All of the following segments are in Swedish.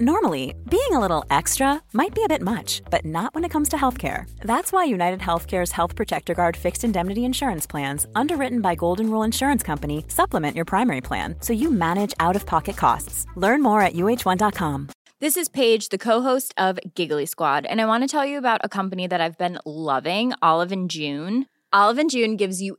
Normally, being a little extra might be a bit much, but not when it comes to healthcare. That's why United Healthcare's Health Protector Guard fixed indemnity insurance plans, underwritten by Golden Rule Insurance Company, supplement your primary plan so you manage out of pocket costs. Learn more at uh1.com. This is Paige, the co-host of Giggly Squad, and I want to tell you about a company that I've been loving, Olive and June. Olive and June gives you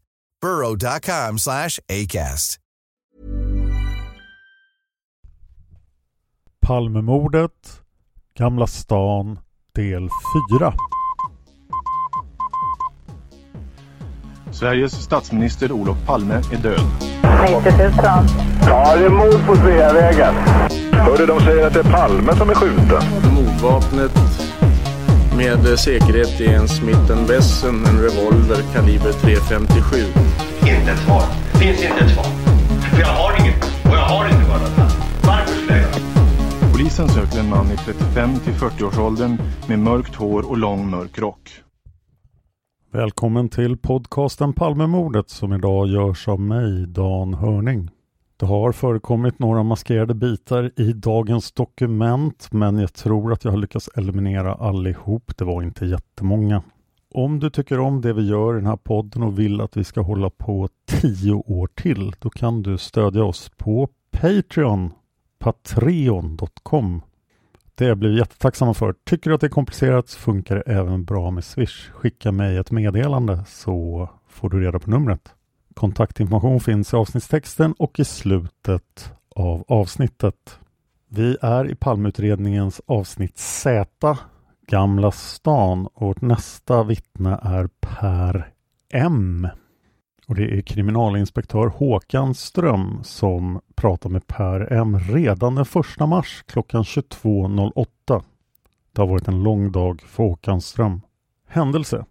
burrow.com slash ACAST. Palmemordet, Gamla stan, del 4. Sveriges statsminister Olof Palme är död. 90 000. Ja, det är mord på Sveavägen. Hörde de säger att det är Palme som är skjuten. Mordvapnet med säkerhet är en Smith Wesson, en revolver kaliber .357. Inte ett svar. Finns inte ett svar. För jag har inget. Och jag har inte varit. Varför skulle jag göra Polisen söker en man i 35 till 40-årsåldern med mörkt hår och lång mörk rock. Välkommen till podcasten Palmemordet som idag görs av mig, Dan Hörning. Det har förekommit några maskerade bitar i dagens dokument men jag tror att jag har lyckats eliminera allihop. Det var inte jättemånga. Om du tycker om det vi gör i den här podden och vill att vi ska hålla på tio år till då kan du stödja oss på Patreon, patreon.com. Det blir vi jättetacksamma för. Tycker du att det är komplicerat så funkar det även bra med Swish. Skicka mig ett meddelande så får du reda på numret. Kontaktinformation finns i avsnittstexten och i slutet av avsnittet. Vi är i Palmeutredningens avsnitt Z, Gamla stan och vårt nästa vittne är Per M. Och det är kriminalinspektör Håkan Ström som pratar med Per M redan den 1 mars klockan 22.08. Det har varit en lång dag för Håkan Ström. Händelse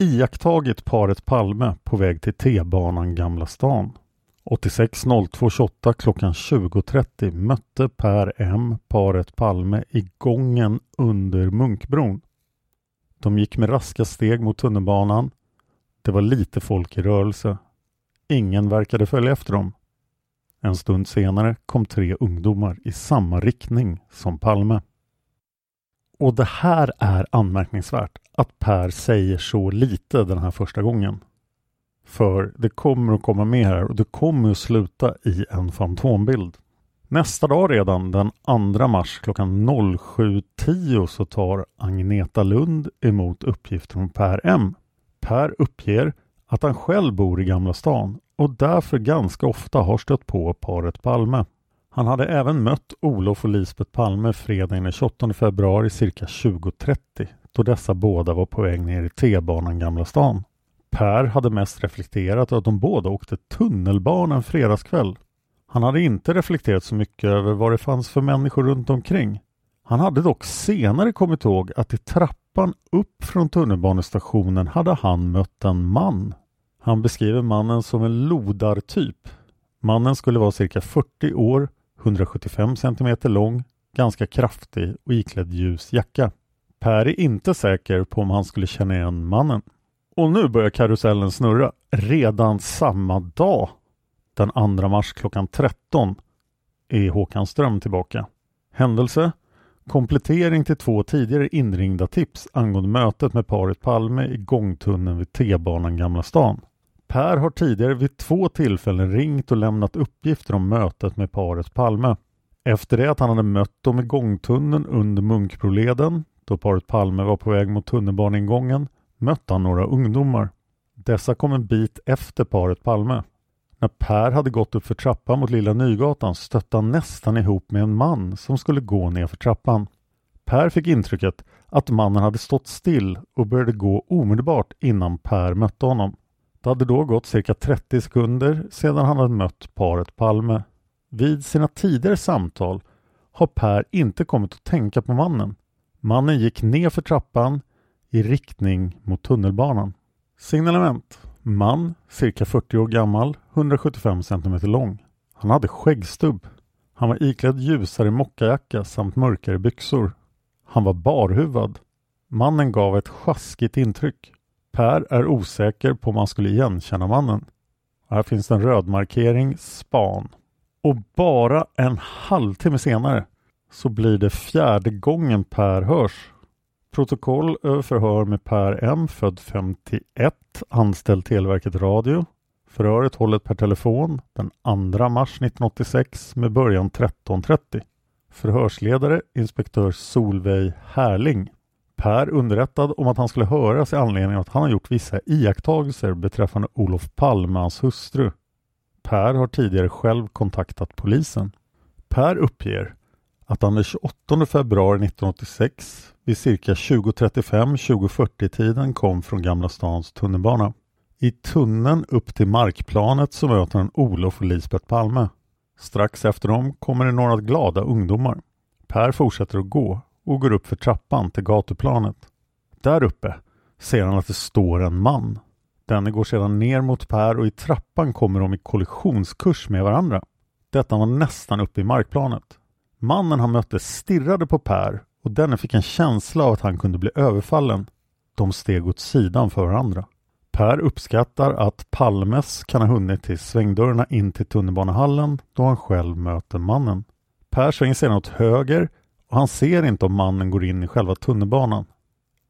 iakttagit paret Palme på väg till T-banan Gamla stan. 86.02.28 klockan 20.30 mötte Per M paret Palme i gången under Munkbron. De gick med raska steg mot tunnelbanan. Det var lite folk i rörelse. Ingen verkade följa efter dem. En stund senare kom tre ungdomar i samma riktning som Palme. Och det här är anmärkningsvärt att Per säger så lite den här första gången. För det kommer att komma med här och det kommer att sluta i en fantombild. Nästa dag redan den 2 mars klockan 07.10 så tar Agneta Lund emot uppgifter från Per M. Per uppger att han själv bor i Gamla stan och därför ganska ofta har stött på paret Palme. Han hade även mött Olof och Lisbeth Palme fredagen den 28 februari cirka 20.30 då dessa båda var på väg ner i T-banan Gamla stan. Per hade mest reflekterat att de båda åkte tunnelbana en fredagskväll. Han hade inte reflekterat så mycket över vad det fanns för människor runt omkring. Han hade dock senare kommit ihåg att i trappan upp från tunnelbanestationen hade han mött en man. Han beskriver mannen som en lodartyp. Mannen skulle vara cirka 40 år, 175 cm lång, ganska kraftig och iklädd ljus jacka. Per är inte säker på om han skulle känna igen mannen. Och nu börjar karusellen snurra. Redan samma dag, den 2 mars klockan 13, är Håkan Ström tillbaka. Händelse? Komplettering till två tidigare inringda tips angående mötet med paret Palme i gångtunneln vid T-banan Gamla stan. Per har tidigare vid två tillfällen ringt och lämnat uppgifter om mötet med paret Palme. Efter det att han hade mött dem i gångtunneln under Munkbroleden, då paret Palme var på väg mot tunnelbaneingången, mötte han några ungdomar. Dessa kom en bit efter paret Palme. När Per hade gått upp för trappan mot Lilla Nygatan stötte han nästan ihop med en man som skulle gå ner för trappan. Per fick intrycket att mannen hade stått still och började gå omedelbart innan Per mötte honom. Det hade då gått cirka 30 sekunder sedan han hade mött paret Palme. Vid sina tidigare samtal har Per inte kommit att tänka på mannen. Mannen gick ner för trappan i riktning mot tunnelbanan. Signalement Man, cirka 40 år gammal, 175 cm lång. Han hade skäggstubb. Han var iklädd ljusare mockajacka samt mörkare byxor. Han var barhuvad. Mannen gav ett sjaskigt intryck. Per är osäker på om han skulle igenkänna mannen. Här finns en rödmarkering span. Och bara en halvtimme senare så blir det fjärde gången Per hörs. Protokoll över förhör med Per M född 51, anställd Televerket Radio. Förhöret hållet per telefon den 2 mars 1986 med början 13.30. Förhörsledare inspektör Solveig Härling. Per underrättad om att han skulle höras i anledning av att han har gjort vissa iakttagelser beträffande Olof Palme, och hans hustru. Per har tidigare själv kontaktat polisen. Per uppger att han den 28 februari 1986 vid cirka 20.35-20.40 tiden kom från Gamla stans tunnelbana. I tunneln upp till markplanet så möter han Olof och Lisbeth Palme. Strax efter dem kommer det några glada ungdomar. Per fortsätter att gå och går upp för trappan till gatuplanet. Där uppe ser han att det står en man. Denne går sedan ner mot Per och i trappan kommer de i kollisionskurs med varandra. Detta var nästan uppe i markplanet. Mannen han mötte stirrade på Per och denne fick en känsla av att han kunde bli överfallen. De steg åt sidan för varandra. Per uppskattar att Palmes kan ha hunnit till svängdörrarna in till tunnelbanehallen då han själv möter mannen. Per svänger sedan åt höger och han ser inte om mannen går in i själva tunnelbanan.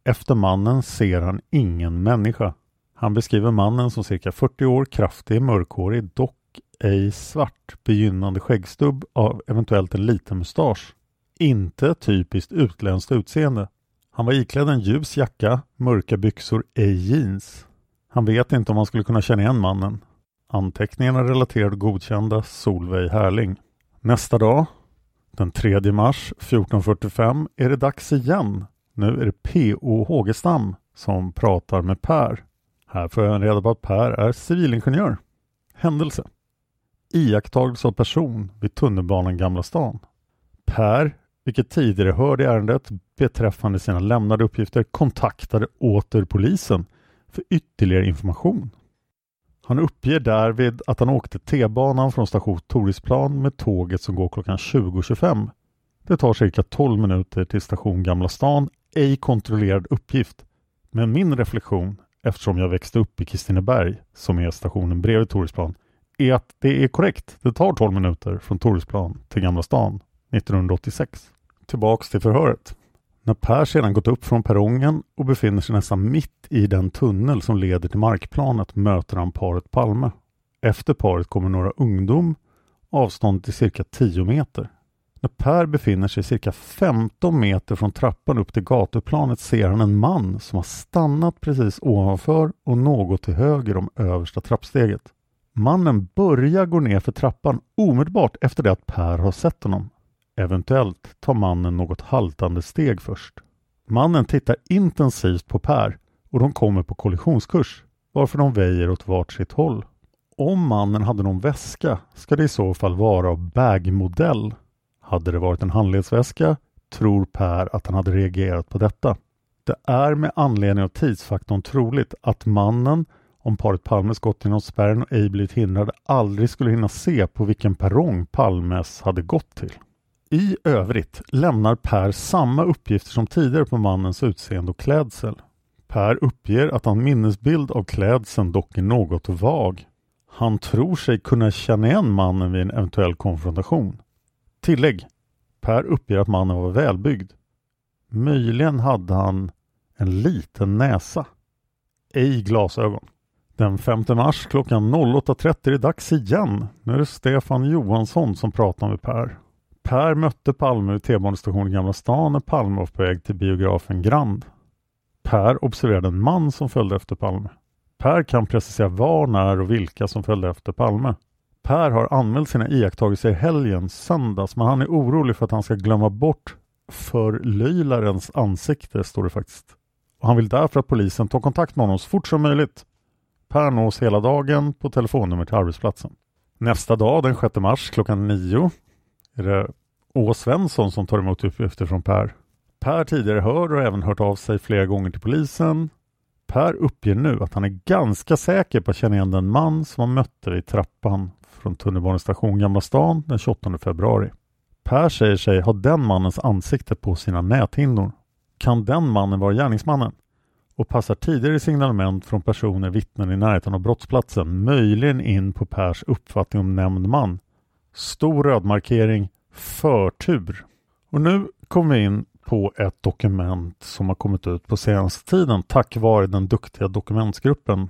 Efter mannen ser han ingen människa. Han beskriver mannen som cirka 40 år, kraftig, mörkhårig, dock ej svart, begynnande skäggstubb av eventuellt en liten mustasch. Inte typiskt utländskt utseende. Han var iklädd en ljus jacka, mörka byxor, ej jeans. Han vet inte om han skulle kunna känna igen mannen. Anteckningarna relaterade godkända Solveig Härling. Nästa dag, den 3 mars 14.45, är det dags igen. Nu är det P.O. Hågestam som pratar med Per. Här får jag reda på att Per är civilingenjör. Händelse. Iakttagelse av person vid tunnelbanan Gamla stan. Per, vilket tidigare hörde i ärendet beträffande sina lämnade uppgifter, kontaktade åter polisen för ytterligare information. Han uppger därvid att han åkte T-banan från station Torisplan med tåget som går klockan 20.25. Det tar cirka 12 minuter till station Gamla stan, ej kontrollerad uppgift. Men min reflektion, eftersom jag växte upp i Kristineberg, som är stationen bredvid Torisplan, är att det är korrekt. Det tar 12 minuter från Torisplan till Gamla stan 1986. Tillbaks till förhöret. När Per sedan gått upp från perrongen och befinner sig nästan mitt i den tunnel som leder till markplanet möter han paret Palme. Efter paret kommer några ungdom, avståndet är cirka 10 meter. När Per befinner sig cirka 15 meter från trappan upp till gatuplanet ser han en man som har stannat precis ovanför och något till höger om översta trappsteget. Mannen börjar gå ner för trappan omedelbart efter det att Per har sett honom. Eventuellt tar mannen något haltande steg först. Mannen tittar intensivt på Per och de kommer på kollisionskurs varför de väjer åt vart sitt håll. Om mannen hade någon väska ska det i så fall vara av bagmodell. Hade det varit en handledsväska tror Per att han hade reagerat på detta. Det är med anledning av tidsfaktorn troligt att mannen om paret Palmes gått genom spärren och ej blivit hindrade aldrig skulle hinna se på vilken perrong Palmes hade gått till. I övrigt lämnar Per samma uppgifter som tidigare på mannens utseende och klädsel. Per uppger att han minnesbild av klädseln dock är något vag. Han tror sig kunna känna igen mannen vid en eventuell konfrontation. Tillägg. Per uppger att mannen var välbyggd. Möjligen hade han en liten näsa. Ej glasögon. Den 5 mars klockan 08.30 är det dags igen. Nu är det Stefan Johansson som pratar med Per. Per mötte Palme vid T-banestationen i Gamla stan när Palme var på väg till biografen Grand. Per observerade en man som följde efter Palme. Per kan precisera var, när och vilka som följde efter Palme. Per har anmält sina iakttagelser i helgen, söndags, men han är orolig för att han ska glömma bort förlöjlarens ansikte, står det faktiskt. Och han vill därför att polisen tar kontakt med honom så fort som möjligt. Per nås hela dagen på telefonnummer till arbetsplatsen. Nästa dag, den 6 mars klockan 9, är det Å Svensson som tar emot uppgifter från Per. Per tidigare hör och även hört av sig flera gånger till polisen. Per uppger nu att han är ganska säker på att känna igen den man som han mötte vid trappan från tunnelbanestation Gamla stan den 28 februari. Per säger sig ha den mannens ansikte på sina näthinnor. Kan den mannen vara gärningsmannen? Och passar tidigare signalement från personer vittnen i närheten av brottsplatsen möjligen in på Pers uppfattning om nämnd man. Stor rödmarkering, förtur. Och nu kommer vi in på ett dokument som har kommit ut på senaste tiden tack vare den duktiga dokumentsgruppen.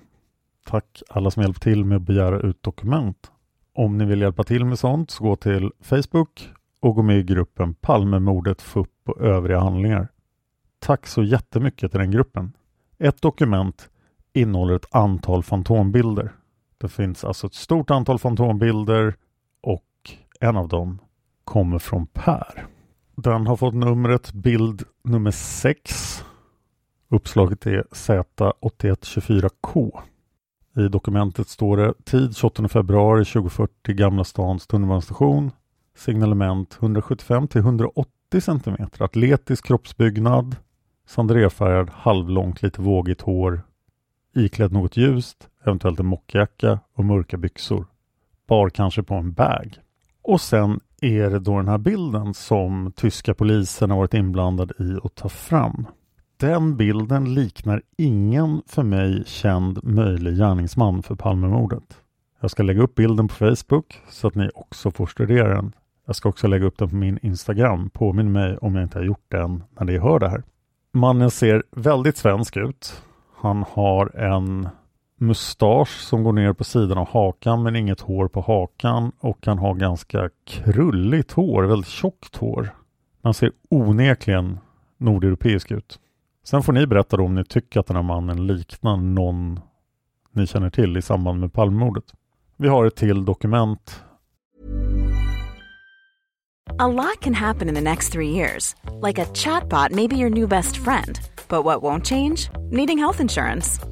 Tack alla som hjälpt till med att begära ut dokument. Om ni vill hjälpa till med sånt så gå till Facebook och gå med i gruppen Palmemordet, FUP och övriga handlingar. Tack så jättemycket till den gruppen. Ett dokument innehåller ett antal fantombilder. Det finns alltså ett stort antal fantombilder och en av dem kommer från Per. Den har fått numret bild nummer 6. Uppslaget är Z8124K. I dokumentet står det tid 28 februari 2040 Gamla stans tunnelbanestation. Signalement 175 till 180 cm. Atletisk kroppsbyggnad. Sandrefärgad, halvlångt, lite vågigt hår. Iklädd något ljust, eventuellt en mockjacka och mörka byxor. Bar kanske på en bag. Och sen är det då den här bilden som tyska polisen har varit inblandad i att ta fram. Den bilden liknar ingen för mig känd möjlig gärningsman för Palmemordet. Jag ska lägga upp bilden på Facebook så att ni också får studera den. Jag ska också lägga upp den på min Instagram. Påminn mig om jag inte har gjort den när ni hör det här. Mannen ser väldigt svensk ut. Han har en mustasch som går ner på sidan av hakan men inget hår på hakan och han har ganska krulligt hår, väldigt tjockt hår. Han ser onekligen nordeuropeisk ut. Sen får ni berätta då om ni tycker att den här mannen liknar någon ni känner till i samband med Palmemordet. Vi har ett till dokument. A lot can happen in the next three years. Like a chatbot maybe your new best friend. But what won't change? Needing health insurance.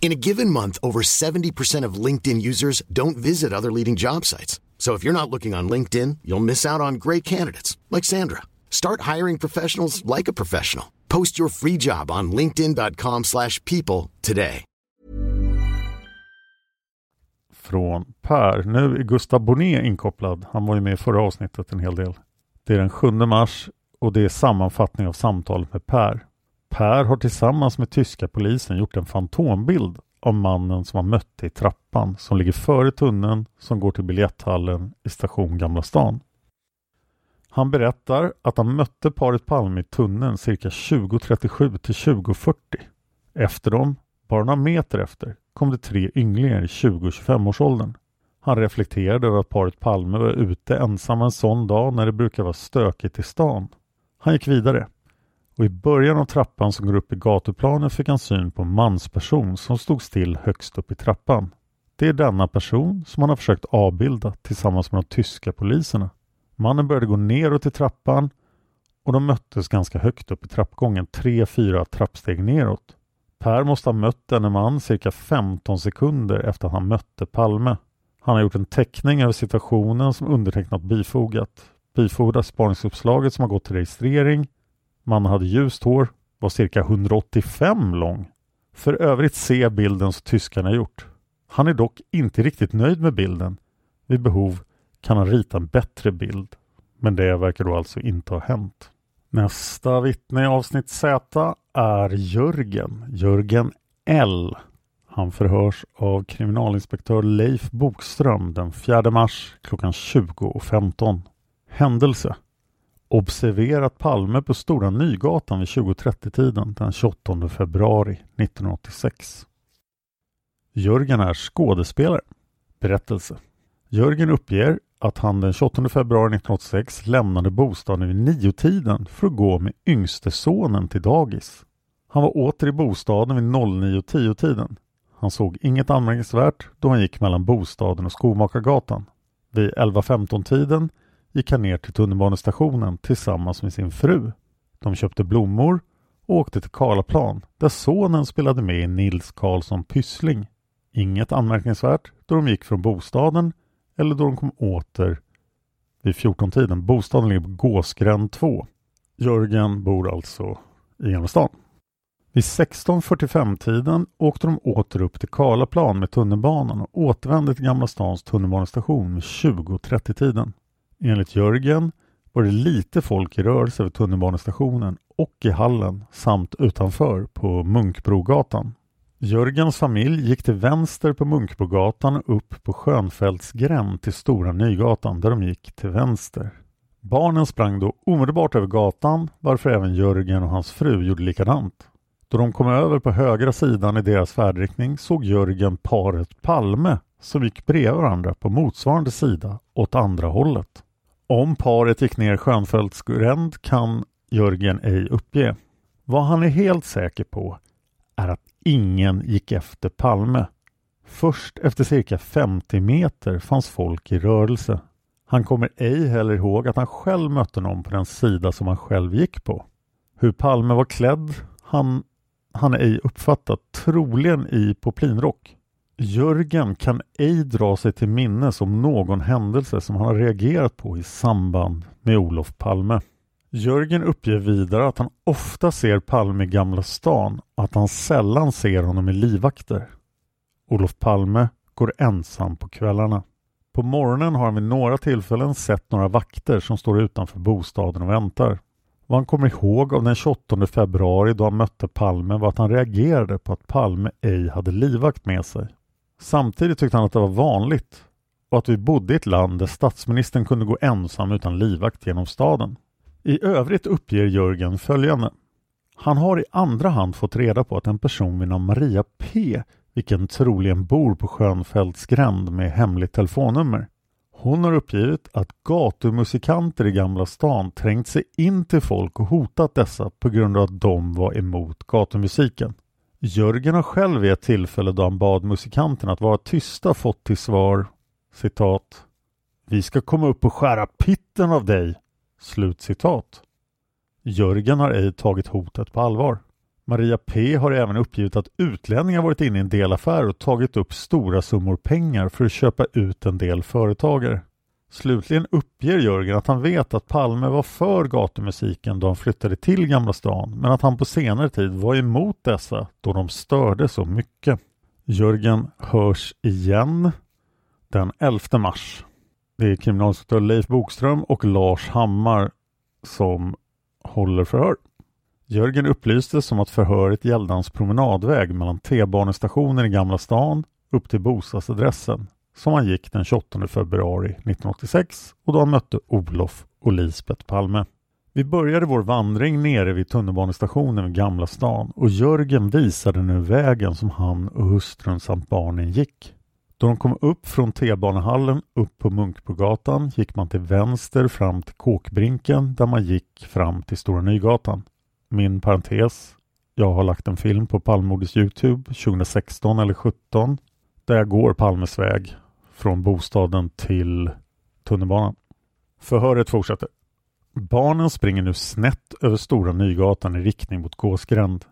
In a given month, over 70% of LinkedIn users don't visit other leading job sites. So if you're not looking on LinkedIn, you'll miss out on great candidates like Sandra. Start hiring professionals like a professional. Post your free job on linkedin.com/people today. Från Per. Nu är Gustav Bonnet inkopplad. Han var ju med i förra avsnittet en hel del. Det är den 7 mars och det är sammanfattning av samtalet med Per. Per har tillsammans med tyska polisen gjort en fantombild av mannen som han mötte i trappan som ligger före tunneln som går till biljetthallen i station Gamla stan. Han berättar att han mötte paret Palme i tunneln cirka 20.37 till 20.40. Efter dem, bara några meter efter, kom det tre ynglingar i 20-25 årsåldern. Han reflekterade över att paret Palme var ute ensamma en sån dag när det brukar vara stökigt i stan. Han gick vidare och i början av trappan som går upp i gatuplanen fick han syn på en mansperson som stod still högst upp i trappan. Det är denna person som han har försökt avbilda tillsammans med de tyska poliserna. Mannen började gå neråt i trappan och de möttes ganska högt upp i trappgången, tre, fyra trappsteg neråt. Per måste ha mött denne man cirka 15 sekunder efter att han mötte Palme. Han har gjort en teckning över situationen som undertecknat bifogat. Bifogat spaningsuppslaget som har gått till registrering. Mannen hade ljust hår, var cirka 185 lång. För övrigt ser bilden som tyskarna gjort. Han är dock inte riktigt nöjd med bilden. Vid behov kan han rita en bättre bild. Men det verkar då alltså inte ha hänt. Nästa vittne i avsnitt Z är Jörgen. Jörgen L. Han förhörs av kriminalinspektör Leif Bokström den 4 mars klockan 20.15. Händelse. Observerat Palme på Stora Nygatan vid 20.30-tiden den 28 februari 1986. Jörgen är skådespelare. Berättelse. Jörgen uppger att han den 28 februari 1986 lämnade bostaden vid niotiden för att gå med yngste sonen till dagis. Han var åter i bostaden vid 09.10-tiden. Han såg inget anmärkningsvärt då han gick mellan bostaden och Skomakargatan. Vid 11.15-tiden gick han ner till tunnelbanestationen tillsammans med sin fru. De köpte blommor och åkte till Karlaplan där sonen spelade med i Nils Karlsson Pyssling. Inget anmärkningsvärt då de gick från bostaden eller då de kom åter vid 14-tiden. Bostaden ligger på Gåsgränd 2. Jörgen bor alltså i Gamla stan. Vid 16.45-tiden åkte de åter upp till Karlaplan med tunnelbanan och återvände till Gamla stans tunnelbanestation vid 20.30-tiden. Enligt Jörgen var det lite folk i rörelse vid tunnelbanestationen och i hallen samt utanför på Munkbrogatan. Jörgens familj gick till vänster på Munkbrogatan och upp på Skönfältsgränd till Stora Nygatan där de gick till vänster. Barnen sprang då omedelbart över gatan varför även Jörgen och hans fru gjorde likadant. Då de kom över på högra sidan i deras färdriktning såg Jörgen paret Palme som gick bredvid varandra på motsvarande sida åt andra hållet. Om paret gick ner Skönfältsgränd kan Jörgen ej uppge. Vad han är helt säker på är att ingen gick efter Palme. Först efter cirka 50 meter fanns folk i rörelse. Han kommer ej heller ihåg att han själv mötte någon på den sida som han själv gick på. Hur Palme var klädd han, han ej uppfattat, troligen i poplinrock. Jörgen kan ej dra sig till minnes om någon händelse som han har reagerat på i samband med Olof Palme. Jörgen uppger vidare att han ofta ser Palme i Gamla stan och att han sällan ser honom i livvakter. Olof Palme går ensam på kvällarna. På morgonen har han vid några tillfällen sett några vakter som står utanför bostaden och väntar. Vad han kommer ihåg av den 28 februari då han mötte Palme var att han reagerade på att Palme ej hade livvakt med sig. Samtidigt tyckte han att det var vanligt och att vi bodde i ett land där statsministern kunde gå ensam utan livvakt genom staden. I övrigt uppger Jörgen följande. Han har i andra hand fått reda på att en person vid namn Maria P, vilken troligen bor på Skönfältsgränd med hemligt telefonnummer. Hon har uppgivit att gatumusikanter i Gamla stan trängt sig in till folk och hotat dessa på grund av att de var emot gatumusiken. Jörgen har själv vid ett tillfälle då han bad musikanterna att vara tysta fått till svar citat Vi ska komma upp och skära pitten av dig Slutcitat. Jörgen har ej tagit hotet på allvar. Maria P har även uppgivit att utlänningar varit inne i en delaffär och tagit upp stora summor pengar för att köpa ut en del företagare. Slutligen uppger Jörgen att han vet att Palme var för gatumusiken då han flyttade till Gamla stan men att han på senare tid var emot dessa då de störde så mycket. Jörgen hörs igen den 11 mars det är kriminalinspektör Leif Bokström och Lars Hammar som håller förhör. Jörgen upplystes om att förhöret gällde hans promenadväg mellan T-banestationen i Gamla stan upp till bostadsadressen som han gick den 28 februari 1986 och då han mötte Olof och Lisbeth Palme. Vi började vår vandring nere vid tunnelbanestationen vid Gamla stan och Jörgen visade nu vägen som han och hustrun samt barnen gick. Då de kom upp från T-banehallen upp på Munkbrogatan gick man till vänster fram till Kåkbrinken där man gick fram till Stora Nygatan. Min parentes. Jag har lagt en film på Palmemordets Youtube 2016 eller 17 där jag går Palmes väg från bostaden till tunnelbanan. Förhöret fortsätter. Barnen springer nu snett över Stora Nygatan i riktning mot Gåsgränd.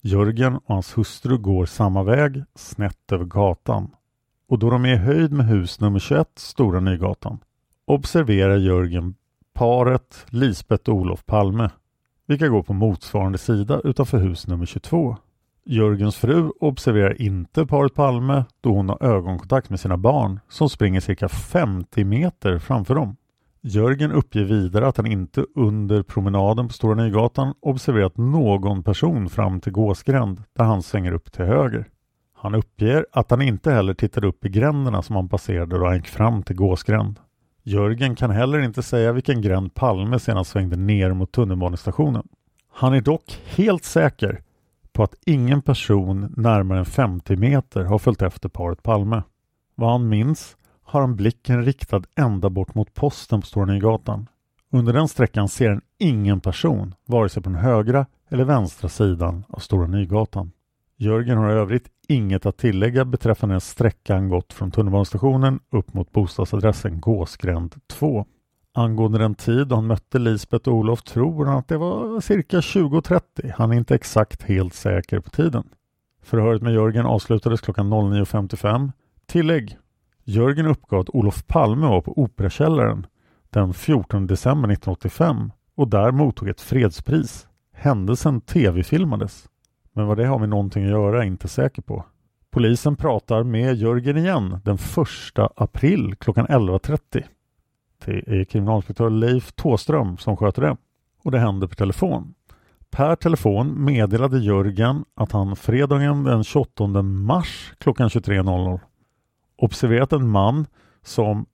Jörgen och hans hustru går samma väg, snett över gatan. Och då de är i höjd med hus nummer 21, Stora Nygatan, observerar Jörgen paret Lisbeth och Olof Palme, vilka går på motsvarande sida utanför hus nummer 22. Jörgens fru observerar inte paret Palme då hon har ögonkontakt med sina barn som springer cirka 50 meter framför dem. Jörgen uppger vidare att han inte under promenaden på Stora Nygatan observerat någon person fram till Gåsgränd där han svänger upp till höger. Han uppger att han inte heller tittade upp i gränderna som han passerade då han gick fram till Gåsgränd. Jörgen kan heller inte säga vilken gränd Palme senast svängde ner mot tunnelbanestationen. Han är dock helt säker på att ingen person närmare än 50 meter har följt efter paret Palme. Vad han minns har han blicken riktad ända bort mot posten på Stora Nygatan. Under den sträckan ser han ingen person, vare sig på den högra eller vänstra sidan av Stora Nygatan. Jörgen har i övrigt inget att tillägga beträffande den sträcka han gått från tunnelbanestationen upp mot bostadsadressen Gåsgränd 2. Angående den tid då han mötte Lisbeth och Olof tror han att det var cirka 20.30. Han är inte exakt helt säker på tiden. Förhöret med Jörgen avslutades klockan 09.55. Tillägg. Jörgen uppgav att Olof Palme var på Operakällaren den 14 december 1985 och där mottog ett fredspris. Händelsen tv-filmades. Men vad det har med någonting att göra är jag inte säker på. Polisen pratar med Jörgen igen den 1 april klockan 11.30. Det är kriminalinspektör Leif Tåström som sköter det. Och det händer på telefon. Per telefon meddelade Jörgen att han fredagen den 28 mars klockan 23.00 observerat en man som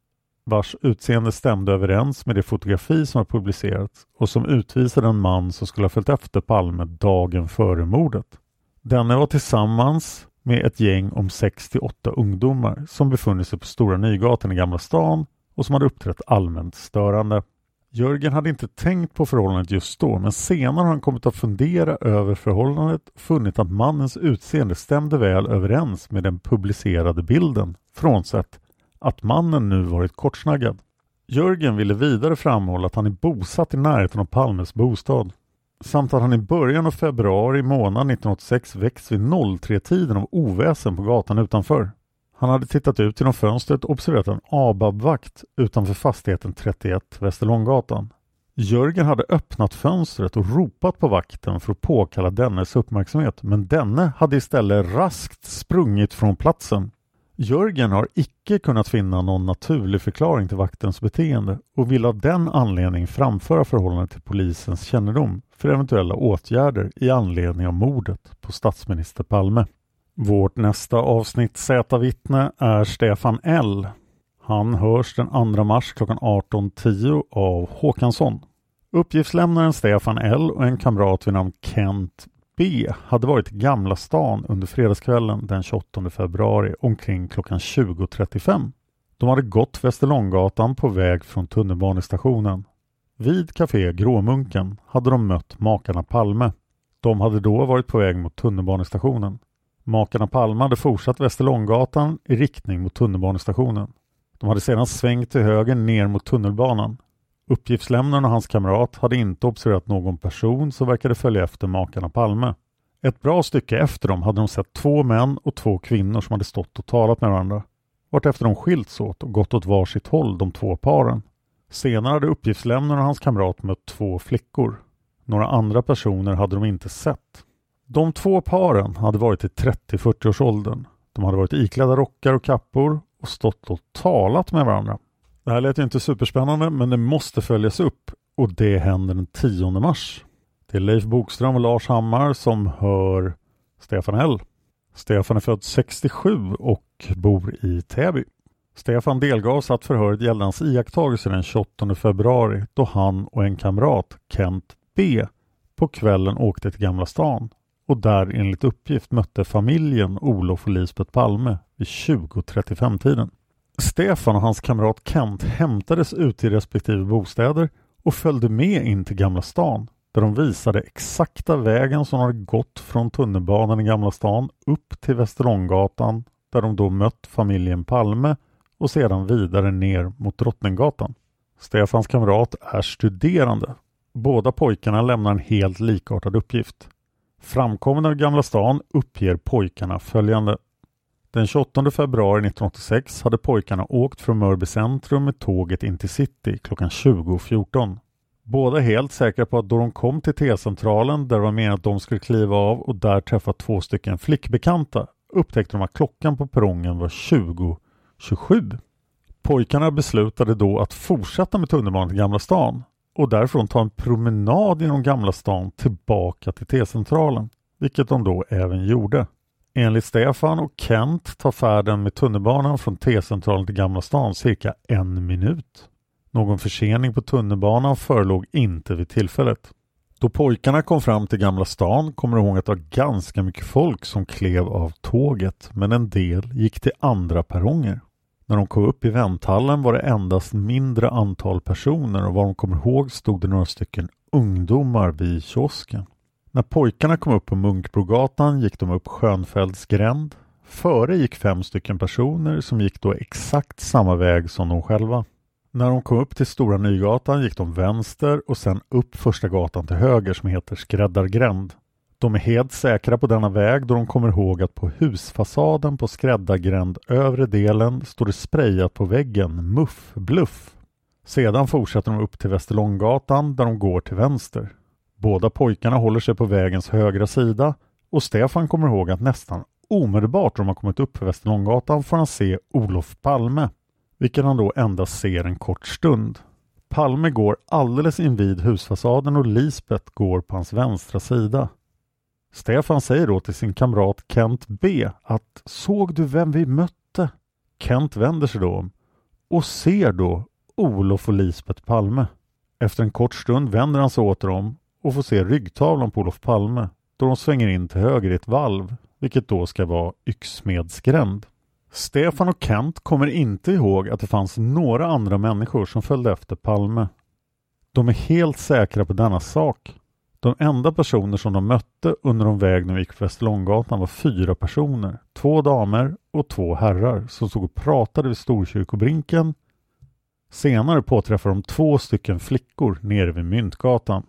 vars utseende stämde överens med det fotografi som har publicerats och som utvisade en man som skulle ha följt efter Palme dagen före mordet. Denne var tillsammans med ett gäng om 6-8 ungdomar som befunnit sig på Stora Nygatan i Gamla stan och som hade uppträtt allmänt störande. Jörgen hade inte tänkt på förhållandet just då men senare har han kommit att fundera över förhållandet och funnit att mannens utseende stämde väl överens med den publicerade bilden frånsett att mannen nu varit kortsnaggad. Jörgen ville vidare framhålla att han är bosatt i närheten av Palmes bostad samt att han i början av februari månad 1986 väcks vid 03-tiden av oväsen på gatan utanför. Han hade tittat ut genom fönstret och observerat en ABAB-vakt utanför fastigheten 31 Västerlånggatan. Jörgen hade öppnat fönstret och ropat på vakten för att påkalla dennes uppmärksamhet men denne hade istället raskt sprungit från platsen. Jörgen har icke kunnat finna någon naturlig förklaring till vaktens beteende och vill av den anledning framföra förhållandet till polisens kännedom för eventuella åtgärder i anledning av mordet på statsminister Palme. Vårt nästa avsnitt Z-vittne är Stefan L. Han hörs den 2 mars klockan 18.10 av Håkansson. Uppgiftslämnaren Stefan L och en kamrat vid namn Kent B hade varit i Gamla stan under fredagskvällen den 28 februari omkring klockan 20.35. De hade gått Västerlånggatan på väg från tunnelbanestationen. Vid Café Gråmunken hade de mött makarna Palme. De hade då varit på väg mot tunnelbanestationen. Makarna Palme hade fortsatt Västerlånggatan i riktning mot tunnelbanestationen. De hade sedan svängt till höger ner mot tunnelbanan. Uppgiftslämnaren och hans kamrat hade inte observerat någon person som verkade följa efter makarna Palme. Ett bra stycke efter dem hade de sett två män och två kvinnor som hade stått och talat med varandra. Vartefter de skilts åt och gått åt varsitt håll de två paren. Senare hade uppgiftslämnaren och hans kamrat mött två flickor. Några andra personer hade de inte sett. De två paren hade varit i 30-40 års åldern. De hade varit iklädda rockar och kappor och stått och talat med varandra. Det här lät ju inte superspännande men det måste följas upp och det händer den 10 mars. Det är Leif Bokström och Lars Hammar som hör Stefan L. Stefan är född 67 och bor i Täby. Stefan delgavs att förhöret gällde hans iakttagelser den 28 februari då han och en kamrat, Kent B, på kvällen åkte till Gamla stan och där enligt uppgift mötte familjen Olof och Lisbeth Palme vid 20.35-tiden. Stefan och hans kamrat Kent hämtades ute i respektive bostäder och följde med in till Gamla stan där de visade exakta vägen som hade gått från tunnelbanan i Gamla stan upp till Västerlånggatan där de då mött familjen Palme och sedan vidare ner mot Drottninggatan. Stefans kamrat är studerande. Båda pojkarna lämnar en helt likartad uppgift. Framkomna i Gamla stan uppger pojkarna följande. Den 28 februari 1986 hade pojkarna åkt från Mörby centrum med tåget in till city klockan 20.14. Båda är helt säkra på att då de kom till T-centralen där det var meningen att de skulle kliva av och där träffa två stycken flickbekanta upptäckte de att klockan på perrongen var 20.27. Pojkarna beslutade då att fortsätta med tunnelbanan till Gamla stan och därifrån ta en promenad genom Gamla stan tillbaka till T-centralen, vilket de då även gjorde. Enligt Stefan och Kent tar färden med tunnelbanan från T-centralen till Gamla stan cirka en minut. Någon försening på tunnelbanan förelåg inte vid tillfället. Då pojkarna kom fram till Gamla stan kommer de ihåg att det var ganska mycket folk som klev av tåget men en del gick till andra perronger. När de kom upp i vänthallen var det endast mindre antal personer och vad de kommer ihåg stod det några stycken ungdomar vid kiosken. När pojkarna kom upp på Munkbrogatan gick de upp Skönfelds gränd. Före gick fem stycken personer som gick då exakt samma väg som de själva. När de kom upp till Stora Nygatan gick de vänster och sen upp första gatan till höger som heter Skräddargränd. De är helt säkra på denna väg då de kommer ihåg att på husfasaden på Skräddargränd övre delen står det sprayat på väggen Muff Bluff. Sedan fortsätter de upp till Västerlånggatan där de går till vänster. Båda pojkarna håller sig på vägens högra sida och Stefan kommer ihåg att nästan omedelbart då de har kommit upp för Västerlånggatan får han se Olof Palme, vilken han då endast ser en kort stund. Palme går alldeles invid husfasaden och Lisbeth går på hans vänstra sida. Stefan säger då till sin kamrat Kent B att såg du vem vi mötte? Kent vänder sig då om och ser då Olof och Lisbeth Palme. Efter en kort stund vänder han sig åter om och får se ryggtavlan på Olof Palme då de svänger in till höger i ett valv, vilket då ska vara Yxmedsgränd. Stefan och Kent kommer inte ihåg att det fanns några andra människor som följde efter Palme. De är helt säkra på denna sak. De enda personer som de mötte under de väg de gick på Västerlånggatan var fyra personer. Två damer och två herrar som stod och pratade vid Storkyrkobrinken. Senare påträffade de två stycken flickor nere vid Myntgatan.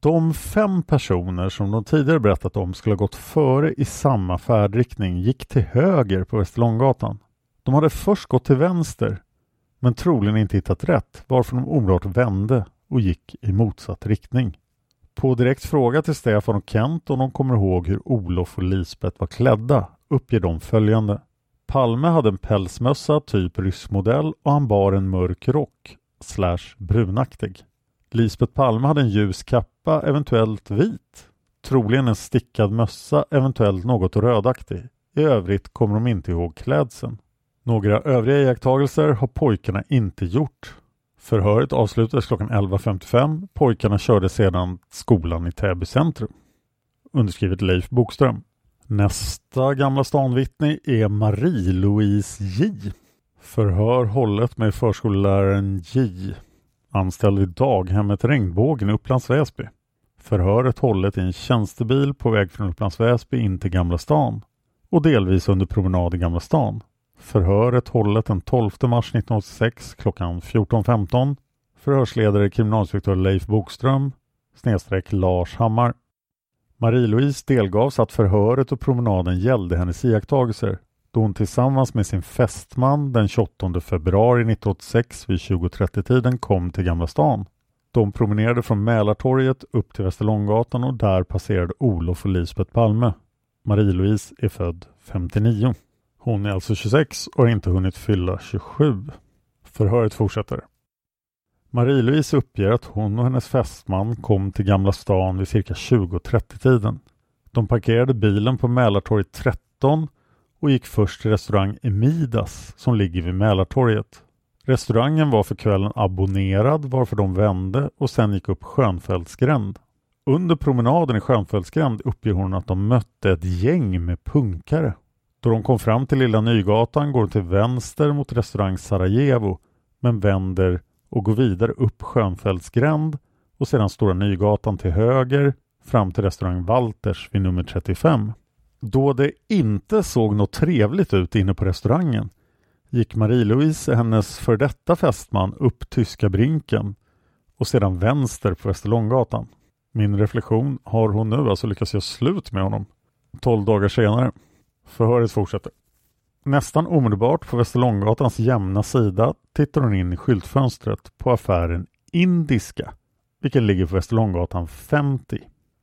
De fem personer som de tidigare berättat om skulle ha gått före i samma färdriktning gick till höger på Västerlånggatan. De hade först gått till vänster men troligen inte hittat rätt varför de omedelbart vände och gick i motsatt riktning. På direkt fråga till Stefan och Kent om de kommer ihåg hur Olof och Lisbeth var klädda uppger de följande. Palme hade en pälsmössa typ ryssmodell och han bar en mörk rock slash brunaktig. Lisbeth Palme hade en ljus kappa, eventuellt vit. Troligen en stickad mössa, eventuellt något rödaktig. I övrigt kommer de inte ihåg klädseln. Några övriga iakttagelser har pojkarna inte gjort. Förhöret avslutades klockan 11.55. Pojkarna körde sedan skolan i Täby centrum. Underskrivet Leif Bokström. Nästa Gamla stan-vittne är Marie-Louise J. Förhör hållet med förskolläraren J. Anställd vid daghemmet Regnbågen i Upplands Väsby. Förhöret hållet i en tjänstebil på väg från Upplands Väsby in till Gamla stan och delvis under promenad i Gamla stan. Förhöret hållet den 12 mars 1986 klockan 14.15. Förhörsledare kriminalinspektör Leif Bokström snedstreck Lars Hammar. Marie-Louise delgavs att förhöret och promenaden gällde hennes iakttagelser då hon tillsammans med sin fästman den 28 februari 1986 vid 20.30-tiden kom till Gamla stan. De promenerade från Mälartorget upp till Västerlånggatan och där passerade Olof och Lisbeth Palme. Marie-Louise är född 59. Hon är alltså 26 och har inte hunnit fylla 27. Förhöret fortsätter. Marie-Louise uppger att hon och hennes fästman kom till Gamla stan vid cirka 20.30-tiden. De parkerade bilen på Mälartorget 13 och gick först till restaurang Emidas som ligger vid Mälartorget. Restaurangen var för kvällen abonnerad varför de vände och sen gick upp Skönfältsgränd. Under promenaden i Skönfältsgränd uppger hon att de mötte ett gäng med punkare. Då de kom fram till Lilla Nygatan går de till vänster mot restaurang Sarajevo men vänder och går vidare upp Skönfeldtsgränd och sedan Stora Nygatan till höger fram till restaurang Walters vid nummer 35. Då det inte såg något trevligt ut inne på restaurangen gick Marie-Louise, hennes för detta fästman, upp Tyska Brinken och sedan vänster på Västerlånggatan. Min reflektion, har hon nu alltså lyckats göra slut med honom? 12 dagar senare. Förhöret fortsätter. Nästan omedelbart på Västerlånggatans jämna sida tittar hon in i skyltfönstret på affären Indiska, vilken ligger på Västerlånggatan 50.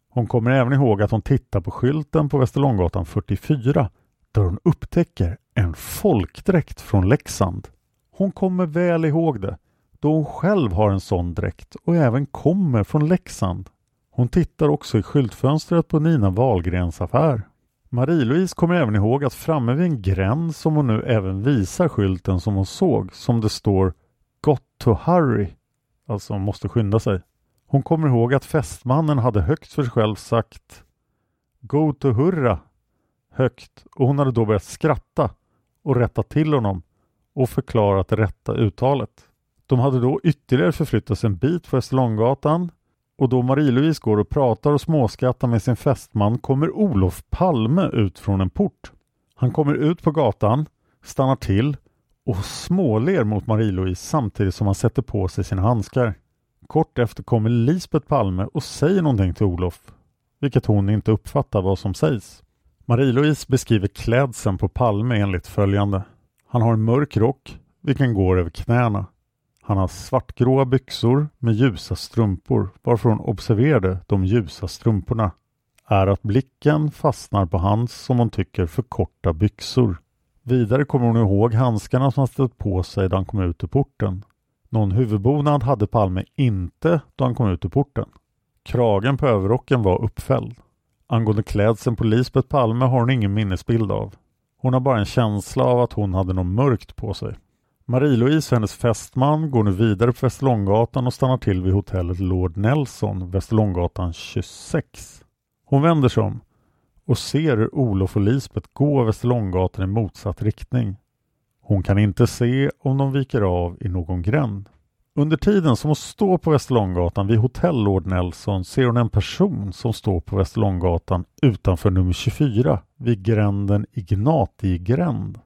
Hon kommer även ihåg att hon tittar på skylten på Västerlånggatan 44 där hon upptäcker en folkdräkt från Leksand. Hon kommer väl ihåg det då hon själv har en sån dräkt och även kommer från Leksand. Hon tittar också i skyltfönstret på Nina Wahlgrens affär. Marie-Louise kommer även ihåg att framme vid en gräns som hon nu även visar skylten som hon såg som det står Got to hurry, alltså måste skynda sig. Hon kommer ihåg att fästmannen hade högt för sig själv sagt Go to hurra högt och hon hade då börjat skratta och rätta till honom och förklarat det rätta uttalet. De hade då ytterligare förflyttats en bit på Österlånggatan och då Marie-Louise går och pratar och småskrattar med sin fästman kommer Olof Palme ut från en port. Han kommer ut på gatan, stannar till och småler mot Marie-Louise samtidigt som han sätter på sig sina handskar. Kort efter kommer Lisbeth Palme och säger någonting till Olof, vilket hon inte uppfattar vad som sägs. Marie-Louise beskriver klädseln på Palme enligt följande. Han har en mörk rock, vilken går över knäna. Han har svartgråa byxor med ljusa strumpor, varför hon observerade de ljusa strumporna. Är att blicken fastnar på hans, som hon tycker, för korta byxor. Vidare kommer hon ihåg handskarna som han ställt på sig då han kom ut ur porten. Någon huvudbonad hade Palme inte då han kom ut ur porten. Kragen på överrocken var uppfälld. Angående klädseln på Lisbeth Palme har hon ingen minnesbild av. Hon har bara en känsla av att hon hade något mörkt på sig. Marie-Louise och hennes fästman går nu vidare på Västerlånggatan och stannar till vid hotellet Lord Nelson, Västerlånggatan 26. Hon vänder sig om och ser hur Olof och Lisbeth går Västerlånggatan i motsatt riktning. Hon kan inte se om de viker av i någon gränd. Under tiden som hon står på Västerlånggatan vid hotell Lord Nelson ser hon en person som står på Västerlånggatan utanför nummer 24 vid gränden Ignatigränd.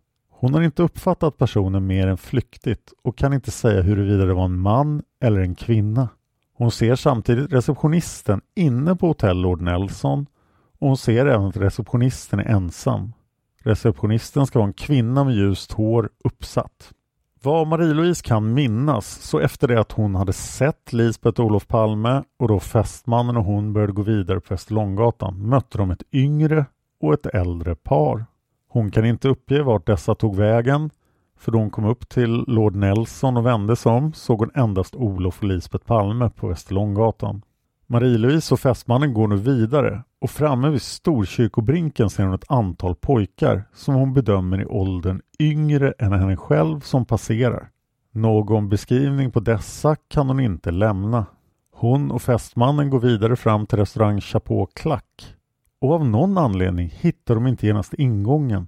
Hon har inte uppfattat personen mer än flyktigt och kan inte säga huruvida det var en man eller en kvinna. Hon ser samtidigt receptionisten inne på hotell Lord Nelson och hon ser även att receptionisten är ensam. Receptionisten ska vara en kvinna med ljust hår uppsatt. Vad Marie-Louise kan minnas så efter det att hon hade sett Lisbeth och Olof Palme och då fästmannen och hon började gå vidare på Västerlånggatan mötte de ett yngre och ett äldre par. Hon kan inte uppge vart dessa tog vägen för då hon kom upp till Lord Nelson och vände sig om såg hon endast Olof och Lisbeth Palme på Västerlånggatan. Marie-Louise och fästmannen går nu vidare och framme vid Storkyrkobrinken ser hon ett antal pojkar som hon bedömer i åldern yngre än henne själv som passerar. Någon beskrivning på dessa kan hon inte lämna. Hon och fästmannen går vidare fram till restaurang Chapeau Clack och av någon anledning hittar de inte genast ingången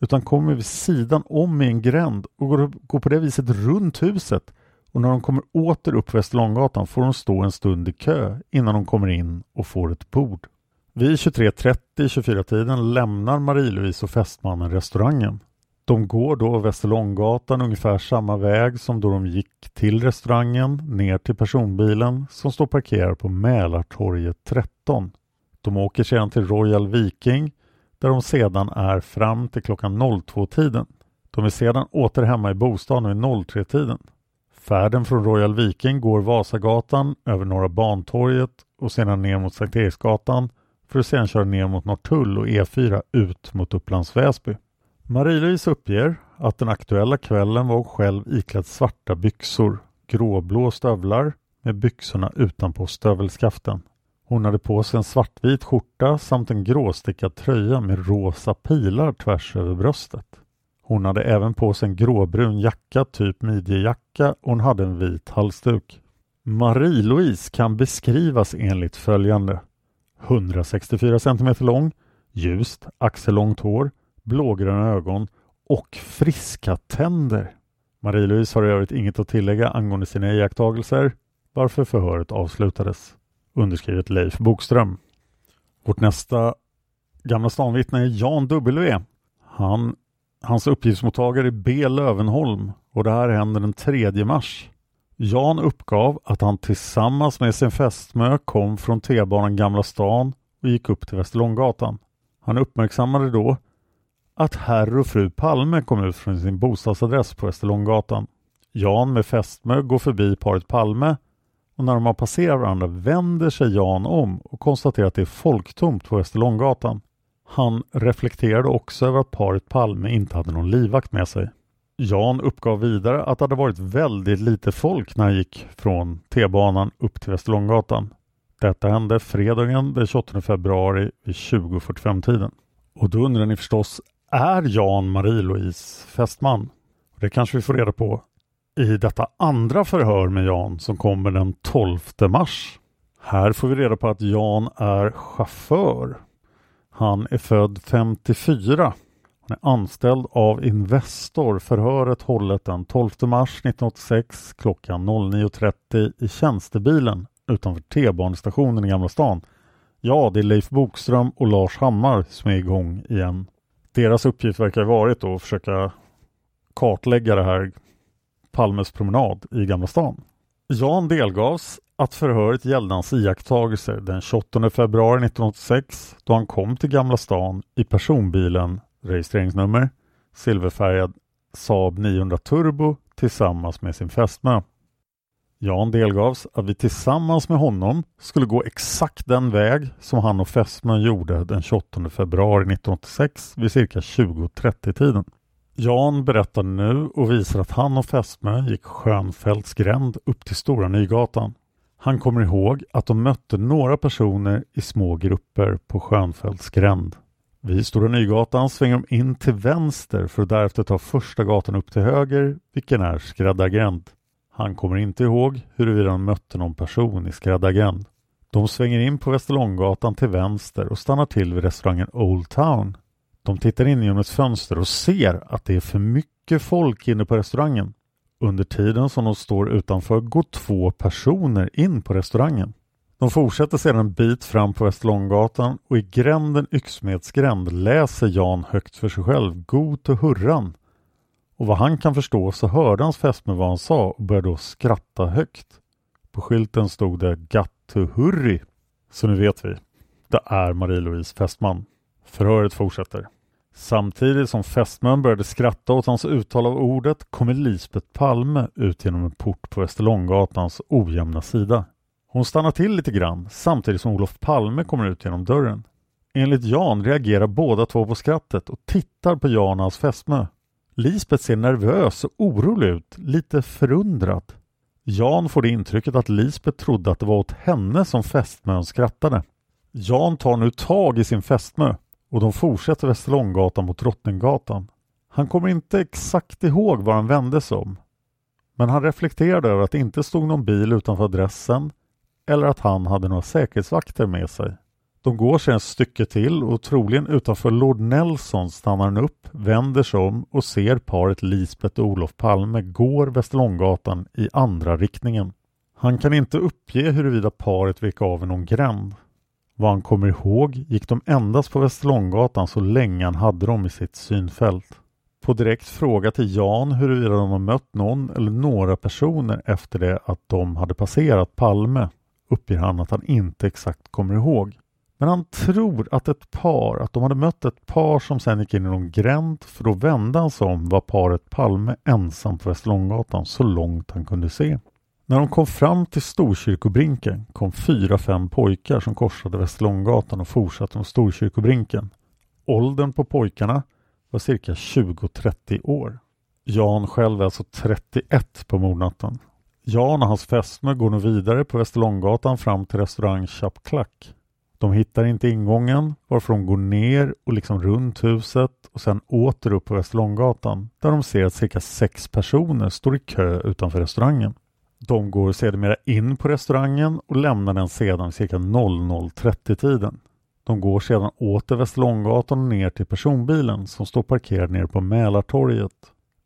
utan kommer vid sidan om i en gränd och går, går på det viset runt huset och när de kommer åter upp Västerlånggatan får de stå en stund i kö innan de kommer in och får ett bord. Vid 23.30-24-tiden lämnar Marie-Louise och fästmannen restaurangen. De går då Västerlånggatan ungefär samma väg som då de gick till restaurangen ner till personbilen som står parkerad på Mälartorget 13. De åker sedan till Royal Viking där de sedan är fram till klockan 02-tiden. De är sedan åter hemma i bostaden vid 03-tiden. Färden från Royal Viking går Vasagatan över Norra Bantorget och sedan ner mot Sankt Eriksgatan för att sedan köra ner mot Norrtull och E4 ut mot Upplands Väsby. Marie-Louise uppger att den aktuella kvällen var hon själv iklädd svarta byxor, gråblå stövlar med byxorna utanpå stövelskaften. Hon hade på sig en svartvit skjorta samt en gråstickad tröja med rosa pilar tvärs över bröstet. Hon hade även på sig en gråbrun jacka, typ midjejacka och hon hade en vit halsduk. Marie-Louise kan beskrivas enligt följande. 164 cm lång, ljust, axellångt hår, blågröna ögon och friska tänder. Marie-Louise har i övrigt inget att tillägga angående sina iakttagelser, varför förhöret avslutades. Underskrivet Leif Bokström. Vårt nästa Gamla stanvittne är Jan W. Han, hans uppgiftsmottagare är B. Lövenholm och det här händer den 3 mars. Jan uppgav att han tillsammans med sin fästmö kom från T-banan Gamla stan och gick upp till Västerlånggatan. Han uppmärksammade då att herr och fru Palme kom ut från sin bostadsadress på Västerlånggatan. Jan med fästmö går förbi paret Palme och när de har passerat varandra vänder sig Jan om och konstaterar att det är folktomt på Västerlånggatan. Han reflekterade också över att paret Palme inte hade någon livvakt med sig. Jan uppgav vidare att det hade varit väldigt lite folk när han gick från T-banan upp till Västerlånggatan. Detta hände fredagen den 28 februari vid 20.45-tiden. Och då undrar ni förstås, är Jan Marie-Louise fästman? Det kanske vi får reda på i detta andra förhör med Jan som kommer den 12 mars. Här får vi reda på att Jan är chaufför. Han är född 54. Han är anställd av Investor. Förhöret hållet den 12 mars 1986 klockan 09.30 i tjänstebilen utanför T-banestationen i Gamla stan. Ja, det är Leif Bokström och Lars Hammar som är igång igen. Deras uppgift verkar ha varit att försöka kartlägga det här Palmes promenad i Gamla stan. Jan delgavs att förhöret gällde hans iakttagelser den 28 februari 1986 då han kom till Gamla stan i personbilen, registreringsnummer, silverfärgad Saab 900 Turbo tillsammans med sin fästmö. Jan delgavs att vi tillsammans med honom skulle gå exakt den väg som han och fästmön gjorde den 28 februari 1986 vid cirka 20.30 tiden. Jan berättar nu och visar att han och fästmö gick Skönfälts gränd upp till Stora Nygatan. Han kommer ihåg att de mötte några personer i små grupper på Skönfälts gränd. Vid Stora Nygatan svänger de in till vänster för att därefter ta första gatan upp till höger, vilken är Skräddargränd. Han kommer inte ihåg huruvida de mötte någon person i Skräddargränd. De svänger in på Västerlånggatan till vänster och stannar till vid restaurangen Old Town. De tittar in genom ett fönster och ser att det är för mycket folk inne på restaurangen. Under tiden som de står utanför går två personer in på restaurangen. De fortsätter sedan en bit fram på Västerlånggatan och i gränden Yxmedsgränd läser Jan högt för sig själv God och hurran. Och vad han kan förstå så hörde hans fästmö vad han sa och började då skratta högt. På skylten stod det Gattu hurri. Så nu vet vi. Det är Marie-Louise fästman. Förhöret fortsätter. Samtidigt som fästmön började skratta åt hans uttal av ordet kommer Lisbet Palme ut genom en port på Västerlånggatans ojämna sida. Hon stannar till lite grann samtidigt som Olof Palme kommer ut genom dörren. Enligt Jan reagerar båda två på skrattet och tittar på Jan och hans fästmö. Lisbet ser nervös och orolig ut, lite förundrad. Jan får det intrycket att Lisbet trodde att det var åt henne som fästmön skrattade. Jan tar nu tag i sin fästmö och de fortsätter Västerlånggatan mot Drottninggatan. Han kommer inte exakt ihåg var han vände sig om. Men han reflekterade över att det inte stod någon bil utanför adressen eller att han hade några säkerhetsvakter med sig. De går sedan ett stycke till och troligen utanför Lord Nelson stannar han upp, vänder sig om och ser paret Lisbeth och Olof Palme går Västerlånggatan i andra riktningen. Han kan inte uppge huruvida paret vek av i någon gränd. Vad han kommer ihåg gick de endast på Västerlånggatan så länge han hade dem i sitt synfält. På direkt fråga till Jan huruvida de har mött någon eller några personer efter det att de hade passerat Palme uppger han att han inte exakt kommer ihåg. Men han tror att ett par, att de hade mött ett par som sen gick in i någon gränd för då vände han sig om var paret Palme ensam på Västerlånggatan så långt han kunde se. När de kom fram till Storkyrkobrinken kom fyra, fem pojkar som korsade Västerlånggatan och fortsatte mot Storkyrkobrinken. Åldern på pojkarna var cirka 20-30 år. Jan själv är alltså 31 på mordnatten. Jan och hans fästmö går nu vidare på Västerlånggatan fram till restaurang Chapklack. De hittar inte ingången varför de går ner och liksom runt huset och sen åter upp på Västerlånggatan där de ser att cirka sex personer står i kö utanför restaurangen. De går sedermera in på restaurangen och lämnar den sedan cirka 00.30-tiden. De går sedan åter Västerlånggatan och ner till personbilen som står parkerad nere på Mälartorget.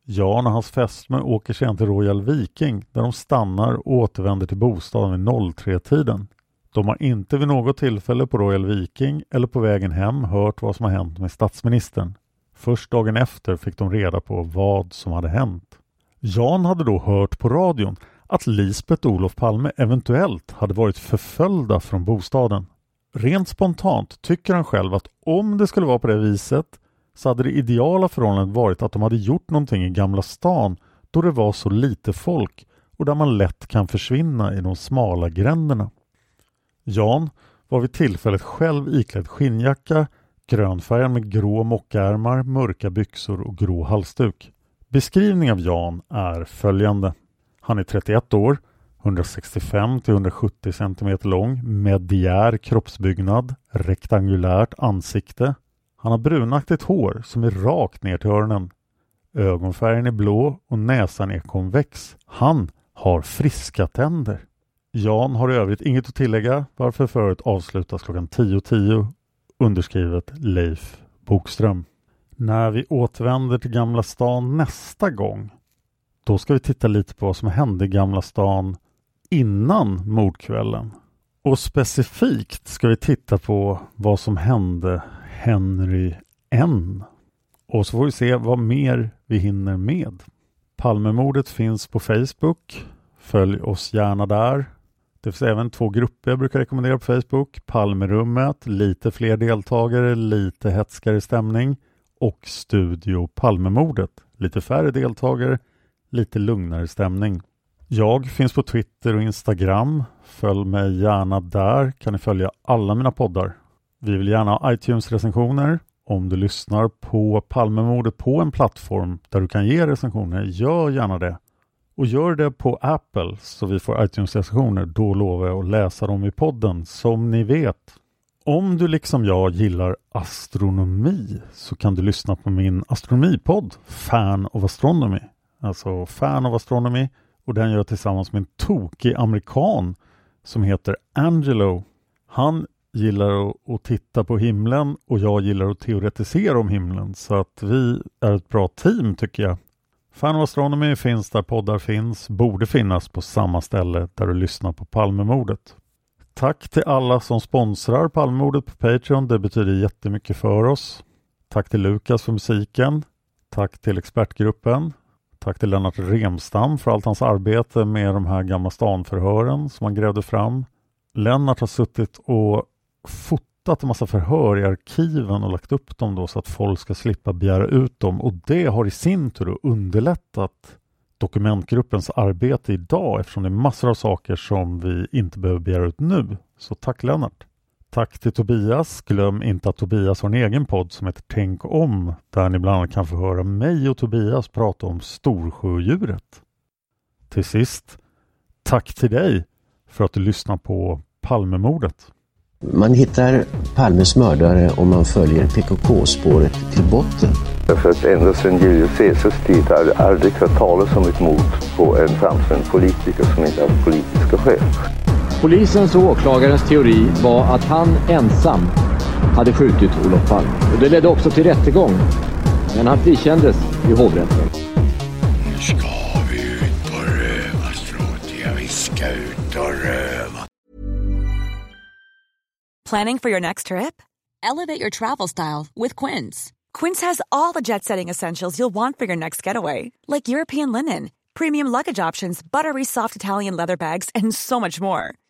Jan och hans fästmö åker sedan till Royal Viking där de stannar och återvänder till bostaden vid 03-tiden. De har inte vid något tillfälle på Royal Viking eller på vägen hem hört vad som har hänt med statsministern. Först dagen efter fick de reda på vad som hade hänt. Jan hade då hört på radion att Lisbeth och Olof Palme eventuellt hade varit förföljda från bostaden. Rent spontant tycker han själv att om det skulle vara på det viset så hade det ideala förhållandet varit att de hade gjort någonting i Gamla stan då det var så lite folk och där man lätt kan försvinna i de smala gränderna. Jan var vid tillfället själv iklädd skinnjacka, grönfärgad med grå mockärmar, mörka byxor och grå halsduk. Beskrivning av Jan är följande. Han är 31 år, 165 till 170 cm lång, mediär kroppsbyggnad, rektangulärt ansikte. Han har brunaktigt hår som är rakt ner till öronen. Ögonfärgen är blå och näsan är konvex. Han har friska tänder. Jan har i övrigt inget att tillägga varför förhöret avslutas klockan 10.10 .10, underskrivet Leif Bokström. När vi återvänder till Gamla stan nästa gång då ska vi titta lite på vad som hände i Gamla stan innan mordkvällen. Och specifikt ska vi titta på vad som hände Henry N. Och så får vi se vad mer vi hinner med. Palmemordet finns på Facebook. Följ oss gärna där. Det finns även två grupper jag brukar rekommendera på Facebook. Palmerummet, lite fler deltagare, lite hetskare stämning och Studio Palmemordet, lite färre deltagare, lite lugnare stämning. Jag finns på Twitter och Instagram. Följ mig gärna där kan ni följa alla mina poddar. Vi vill gärna ha iTunes-recensioner. Om du lyssnar på Palmemordet på en plattform där du kan ge recensioner, gör gärna det. Och gör det på Apple så vi får iTunes-recensioner. Då lovar jag att läsa dem i podden, som ni vet. Om du liksom jag gillar astronomi så kan du lyssna på min astronomipodd Fan of Astronomy. Alltså Fan av Astronomy och den gör jag tillsammans med en tokig amerikan som heter Angelo. Han gillar att, titta på himlen och jag gillar att teoretisera om himlen så att vi är ett bra team tycker jag. Fan of Astronomy finns där poddar finns, borde finnas på samma ställe där du lyssnar på Palmemordet. Tack till alla som sponsrar Palmemordet på Patreon, det betyder jättemycket för oss. Tack till Lukas för musiken. Tack till expertgruppen. Tack till Lennart Remstam för allt hans arbete med de här Gamla stan-förhören som han grävde fram. Lennart har suttit och fotat en massa förhör i arkiven och lagt upp dem då så att folk ska slippa begära ut dem och det har i sin tur underlättat dokumentgruppens arbete idag eftersom det är massor av saker som vi inte behöver begära ut nu. Så tack Lennart! Tack till Tobias. Glöm inte att Tobias har en egen podd som heter Tänk om där ni bland annat kan få höra mig och Tobias prata om Storsjödjuret. Till sist, tack till dig för att du lyssnar på Palmemordet. Man hittar Palmes mördare om man följer PKK-spåret till botten. För att ända sedan Julius Caesars tid har det aldrig hört talas om ett mord på en framstående politiker som inte haft politiska skäl. Polisens och åklagarens teori var att han ensam hade skjutit Olof Palme. Och det ledde också till rättegång. Men han frikändes i hovrätten. Nu ska vi ut och röva, Stråtiga. Vi ska ut och röva. Planning for your next trip? Elevate your travel style with Quince. Quince has all the jet-setting essentials you'll want for your next getaway. Like European linen, premium luggage options, buttery soft Italian leather bags, and so much more